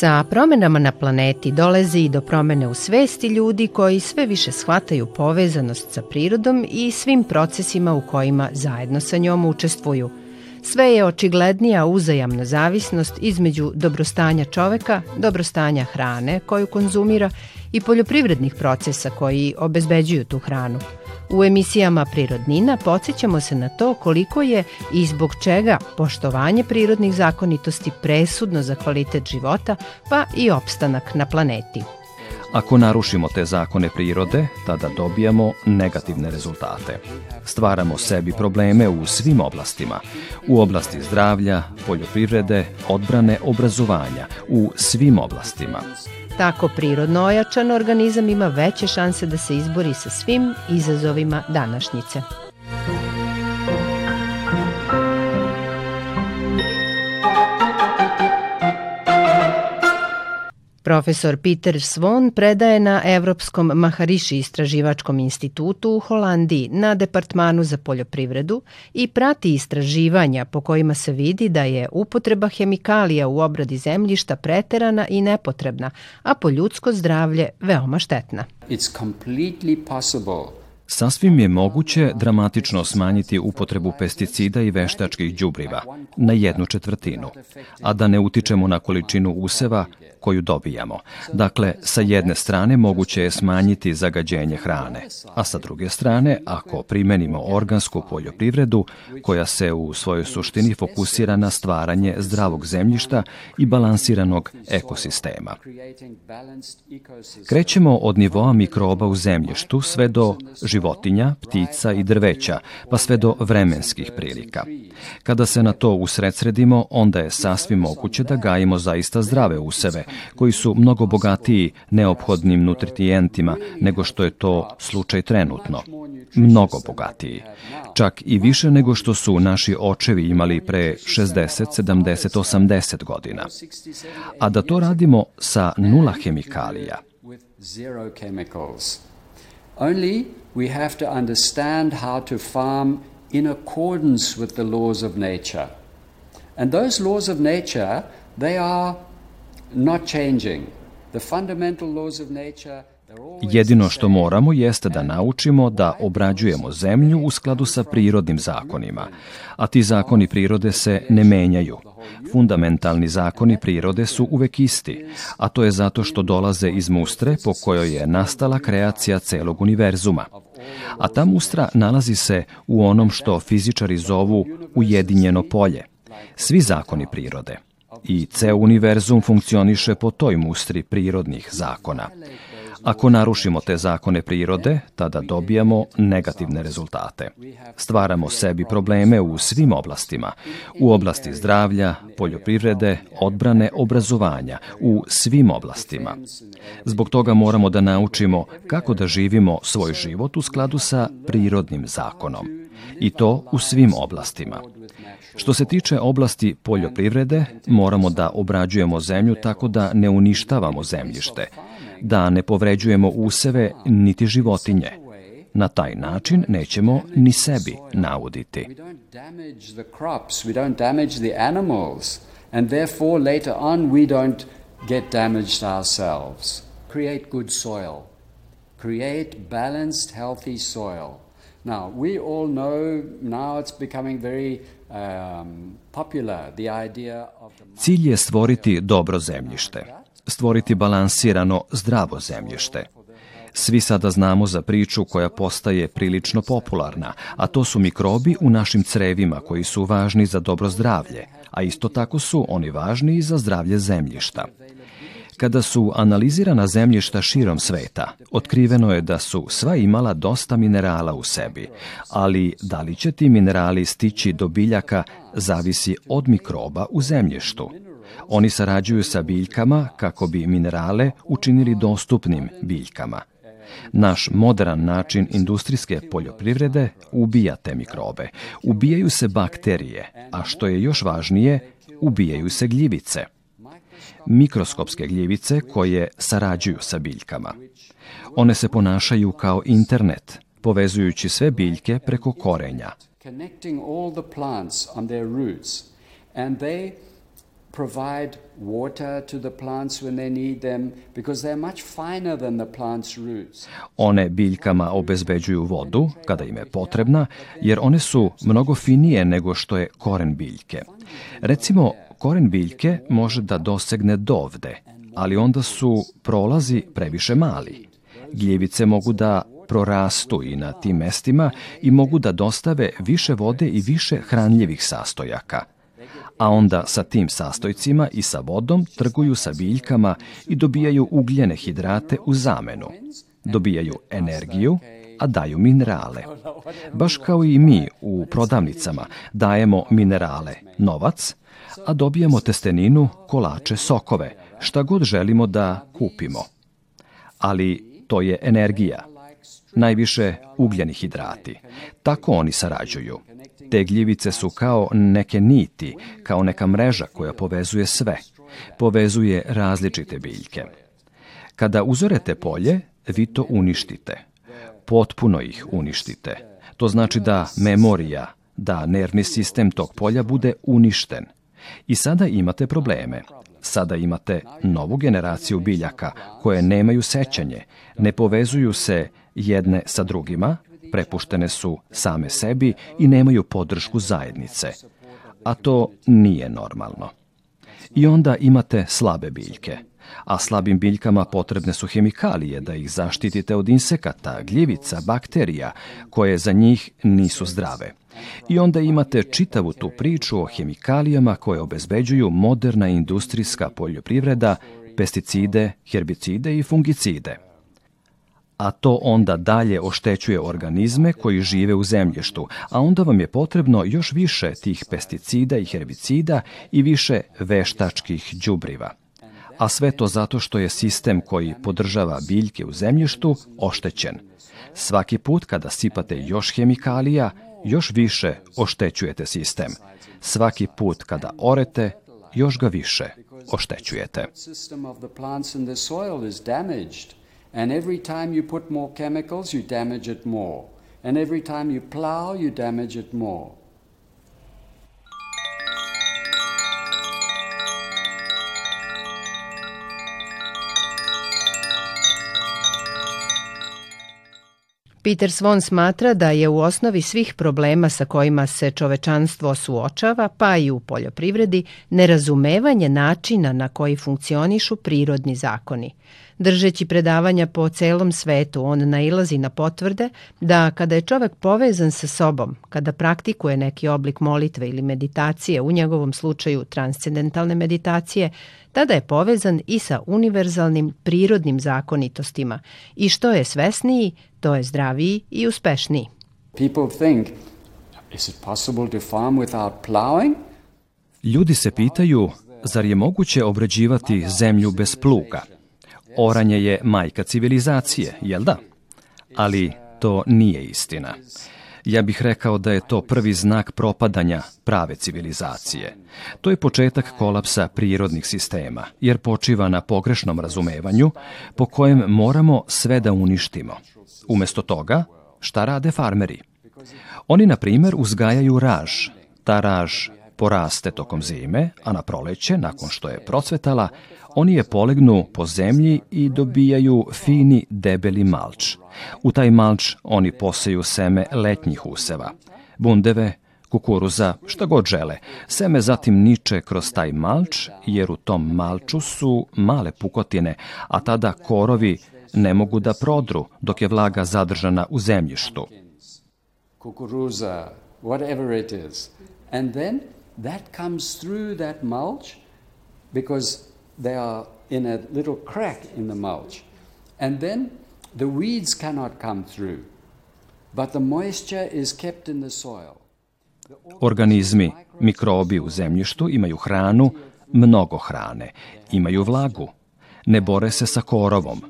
Sa promenama na planeti dolazi i do promene u svesti ljudi koji sve više shvataju povezanost sa prirodom i svim procesima u kojima zajedno sa njom učestvuju. Sve je očiglednija uzajamna zavisnost između dobrostanja čoveka, dobrostanja hrane koju konzumira i poljoprivrednih procesa koji obezbeđuju tu hranu. U emisijama Prirodnina podsjećamo se na to koliko je i zbog čega poštovanje prirodnih zakonitosti presudno za kvalitet života, pa i opstanak na planeti. Ako narušimo te zakone prirode, tada dobijamo negativne rezultate. Stvaramo sebi probleme u svim oblastima. U oblasti zdravlja, poljoprivrede, odbrane, obrazovanja, u svim oblastima. Tako prirodno ojačan organizam ima veće šanse da se izbori sa svim izazovima današnjice. Profesor Peter Svon predaje na Evropskom Mahariši istraživačkom institutu u Holandiji na Departmanu za poljoprivredu i prati istraživanja po kojima se vidi da je upotreba hemikalija u obradi zemljišta preterana i nepotrebna, a po ljudsko zdravlje veoma štetna. It's completely possible Sasvim je moguće dramatično smanjiti upotrebu pesticida i veštačkih đubriva na jednu četvrtinu, a da ne utičemo na količinu useva koju dobijamo. Dakle, sa jedne strane moguće je smanjiti zagađenje hrane, a sa druge strane, ako primenimo organsku poljoprivredu, koja se u svojoj suštini fokusira na stvaranje zdravog zemljišta i balansiranog ekosistema. Krećemo od nivoa mikroba u zemljištu sve do života životinja, ptica i drveća, pa sve do vremenskih prilika. Kada se na to usredsredimo, onda je sasvim moguće da gajimo zaista zdrave useve, koji su mnogo bogatiji neophodnim nutritijentima nego što je to slučaj trenutno. Mnogo bogatiji. Čak i više nego što su naši očevi imali pre 60, 70, 80 godina. A da to radimo sa nula hemikalija. zero chemicals. Only we have to understand how to farm in accordance with the laws of nature. And those laws of nature, they are not changing. The fundamental laws of nature. Jedino što moramo jeste da naučimo da obrađujemo zemlju u skladu sa prirodnim zakonima, a ti zakoni prirode se ne menjaju. Fundamentalni zakoni prirode su uvek isti, a to je zato što dolaze iz mustre po kojoj je nastala kreacija celog univerzuma. A ta mustra nalazi se u onom što fizičari zovu ujedinjeno polje. Svi zakoni prirode i ceo univerzum funkcioniše po toj mustri prirodnih zakona. Ako narušimo te zakone prirode, tada dobijamo negativne rezultate. Stvaramo sebi probleme u svim oblastima, u oblasti zdravlja, poljoprivrede, odbrane, obrazovanja, u svim oblastima. Zbog toga moramo da naučimo kako da živimo svoj život u skladu sa prirodnim zakonom i to u svim oblastima. Što se tiče oblasti poljoprivrede, moramo da obrađujemo zemlju tako da ne uništavamo zemljište, da ne povređujemo useve niti životinje. Na taj način nećemo ni sebi nauditi. get damaged ourselves. Create good soil. Create balanced, healthy soil. Now, we all know now it's becoming very um, popular the idea of the Cilj je stvoriti dobro zemljište stvoriti balansirano, zdravo zemljište. Svi sada znamo za priču koja postaje prilično popularna, a to su mikrobi u našim crevima koji su važni za dobro zdravlje, a isto tako su oni važni i za zdravlje zemljišta. Kada su analizirana zemljišta širom sveta, otkriveno je da su sva imala dosta minerala u sebi, ali da li će ti minerali stići do biljaka zavisi od mikroba u zemljištu. Oni sarađuju sa biljkama kako bi minerale učinili dostupnim biljkama. Naš modern način industrijske poljoprivrede ubija te mikrobe. Ubijaju se bakterije, a što je još važnije, ubijaju se gljivice mikroskopske gljivice koje sarađuju sa biljkama. One se ponašaju kao internet, povezujući sve biljke preko korenja provide water to the plants when they need them because they're much finer than the plant's roots. One biljkama obezbeđuju vodu kada im je potrebna jer one su mnogo finije nego što je koren biljke. Recimo, koren biljke može da dosegne dovde, ali onda su prolazi previše mali. Gljivice mogu da prorastu i na tim mestima i mogu da dostave više vode i više hranljivih sastojaka – a onda sa tim sastojcima i sa vodom trguju sa biljkama i dobijaju ugljene hidrate u zamenu. Dobijaju energiju, a daju minerale. Baš kao i mi u prodavnicama dajemo minerale, novac, a dobijamo testeninu, kolače, sokove, šta god želimo da kupimo. Ali to je energija, najviše ugljeni hidrati. Tako oni sarađuju. Te gljivice su kao neke niti, kao neka mreža koja povezuje sve. Povezuje različite biljke. Kada uzorete polje, vi to uništite. Potpuno ih uništite. To znači da memorija, da nervni sistem tog polja bude uništen. I sada imate probleme. Sada imate novu generaciju biljaka koje nemaju sećanje, ne povezuju se jedne sa drugima, prepuštene su same sebi i nemaju podršku zajednice. A to nije normalno. I onda imate slabe biljke. A slabim biljkama potrebne su hemikalije da ih zaštitite od insekata, gljivica, bakterija, koje za njih nisu zdrave. I onda imate čitavu tu priču o hemikalijama koje obezbeđuju moderna industrijska poljoprivreda, pesticide, herbicide i fungicide – a to onda dalje oštećuje organizme koji žive u zemljištu, a onda vam je potrebno još više tih pesticida i herbicida i više veštačkih đubriva. A sve to zato što je sistem koji podržava biljke u zemljištu oštećen. Svaki put kada sipate još hemikalija, još više oštećujete sistem. Svaki put kada orete, još ga više oštećujete. And every time you put more chemicals, you damage it more. And every time you plow, you damage it more. Peter Svon smatra da je u osnovi svih problema sa kojima se čovečanstvo suočava, pa i u poljoprivredi, nerazumevanje načina na koji funkcionišu prirodni zakoni. Držeći predavanja po celom svetu, on nailazi na potvrde da kada je čovek povezan sa sobom, kada praktikuje neki oblik molitve ili meditacije, u njegovom slučaju transcendentalne meditacije, tada je povezan i sa univerzalnim prirodnim zakonitostima i što je svesniji, To je zdraviji i uspešniji. People think, is it possible to farm without plowing? Ljudi se pitaju, zar je moguće obrađivati zemlju bez pluga? Oranje je majka civilizacije, jel da? Ali to nije istina. Ja bih rekao da je to prvi znak propadanja prave civilizacije. To je početak kolapsa prirodnih sistema, jer počiva na pogrešnom razumevanju po kojem moramo sve da uništimo. Umesto toga, šta rade farmeri? Oni, na primer, uzgajaju raž. Ta raž poraste tokom zime, a na proleće, nakon što je procvetala, Oni je polegnu po zemlji i dobijaju fini debeli malč. U taj malč oni poseju seme letnjih useva, bundeve, kukuruza, šta god žele. Seme zatim niče kroz taj malč, jer u tom malču su male pukotine, a tada korovi ne mogu da prodru dok je vlaga zadržana u zemljištu. Kukuruza, whatever it is. And then that comes through that mulch because they are in a little crack in the mulch. And then the weeds cannot come through, but the moisture is kept in the soil. Organizmi, mikrobi u zemljištu imaju hranu, mnogo hrane, imaju vlagu, ne bore se sa korovom.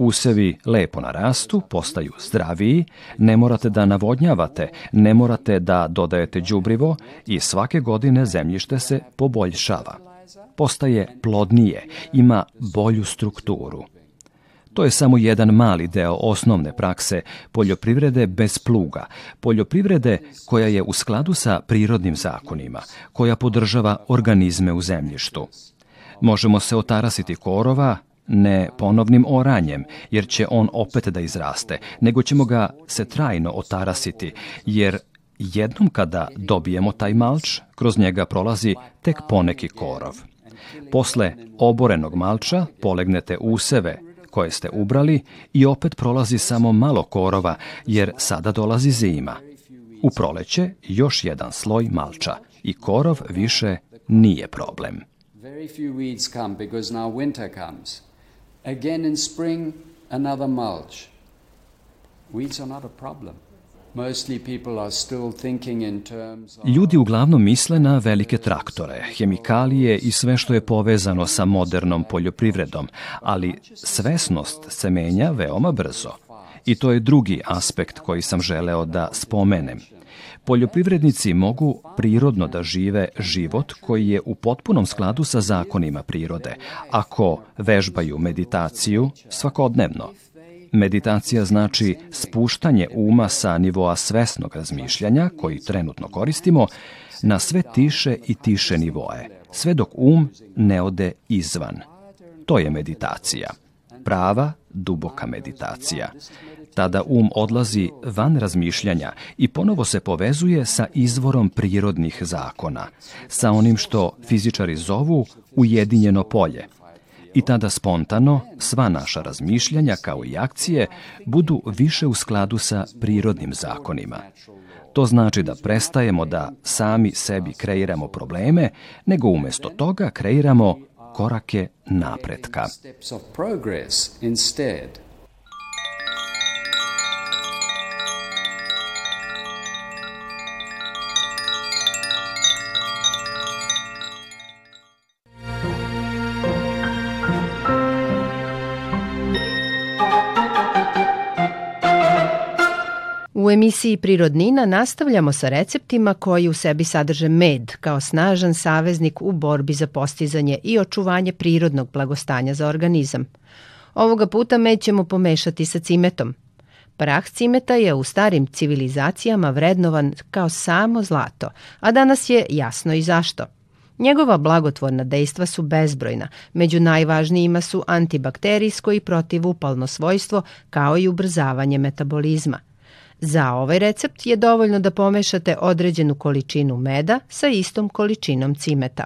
Usevi lepo narastu, postaju zdraviji, ne morate da navodnjavate, ne morate da dodajete đubrivo i svake godine zemljište se poboljšava. Postaje plodnije, ima bolju strukturu. To je samo jedan mali deo osnovne prakse poljoprivrede bez pluga, poljoprivrede koja je u skladu sa prirodnim zakonima, koja podržava organizme u zemljištu. Možemo se otarasiti korova, ne ponovnim oranjem, jer će on opet da izraste, nego ćemo ga se trajno otarasiti, jer Jednom kada dobijemo taj malč, kroz njega prolazi tek poneki korov. Posle oborenog malča polegnete useve koje ste ubrali i opet prolazi samo malo korova, jer sada dolazi zima. U proleće još jedan sloj malča i korov više nije problem. Very few weeds come because now winter comes. Again in spring, another mulch. Weeds are not a problem. Ljudi uglavnom misle na velike traktore, hemikalije i sve što je povezano sa modernom poljoprivredom, ali svesnost se menja veoma brzo. I to je drugi aspekt koji sam želeo da spomenem. Poljoprivrednici mogu prirodno da žive život koji je u potpunom skladu sa zakonima prirode, ako vežbaju meditaciju svakodnevno, Meditacija znači spuštanje uma sa nivoa svesnog razmišljanja, koji trenutno koristimo, na sve tiše i tiše nivoe, sve dok um ne ode izvan. To je meditacija. Prava, duboka meditacija. Tada um odlazi van razmišljanja i ponovo se povezuje sa izvorom prirodnih zakona, sa onim što fizičari zovu ujedinjeno polje – I tada spontano sva naša razmišljanja kao i akcije budu više u skladu sa prirodnim zakonima. To znači da prestajemo da sami sebi kreiramo probleme, nego umesto toga kreiramo korake napretka. Instead, emisiji Prirodnina nastavljamo sa receptima koji u sebi sadrže med kao snažan saveznik u borbi za postizanje i očuvanje prirodnog blagostanja za organizam. Ovoga puta med ćemo pomešati sa cimetom. Prah cimeta je u starim civilizacijama vrednovan kao samo zlato, a danas je jasno i zašto. Njegova blagotvorna dejstva su bezbrojna, među najvažnijima su antibakterijsko i protivupalno svojstvo kao i ubrzavanje metabolizma – Za ovaj recept je dovoljno da pomešate određenu količinu meda sa istom količinom cimeta.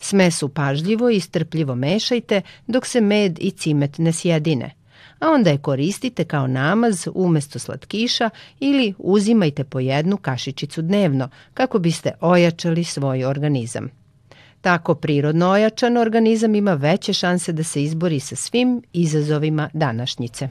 Smesu pažljivo i strpljivo mešajte dok se med i cimet ne sjedine, a onda je koristite kao namaz umesto slatkiša ili uzimajte po jednu kašičicu dnevno kako biste ojačali svoj organizam. Tako prirodno ojačan organizam ima veće šanse da se izbori sa svim izazovima današnjice.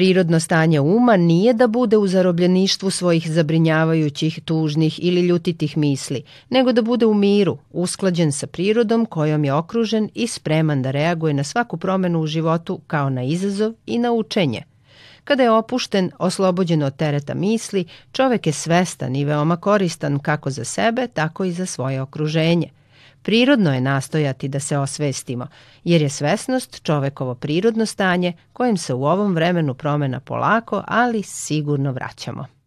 Prirodno stanje uma nije da bude u zarobljeništvu svojih zabrinjavajućih, tužnih ili ljutitih misli, nego da bude u miru, usklađen sa prirodom kojom je okružen i spreman da reaguje na svaku promenu u životu kao na izazov i na učenje. Kada je opušten, oslobođen od tereta misli, čovek je svestan i veoma koristan kako za sebe, tako i za svoje okruženje – Prirodno je nastojati da se osvestimo, jer je svesnost čovekovo prirodno stanje kojem se u ovom vremenu promena polako, ali sigurno vraćamo.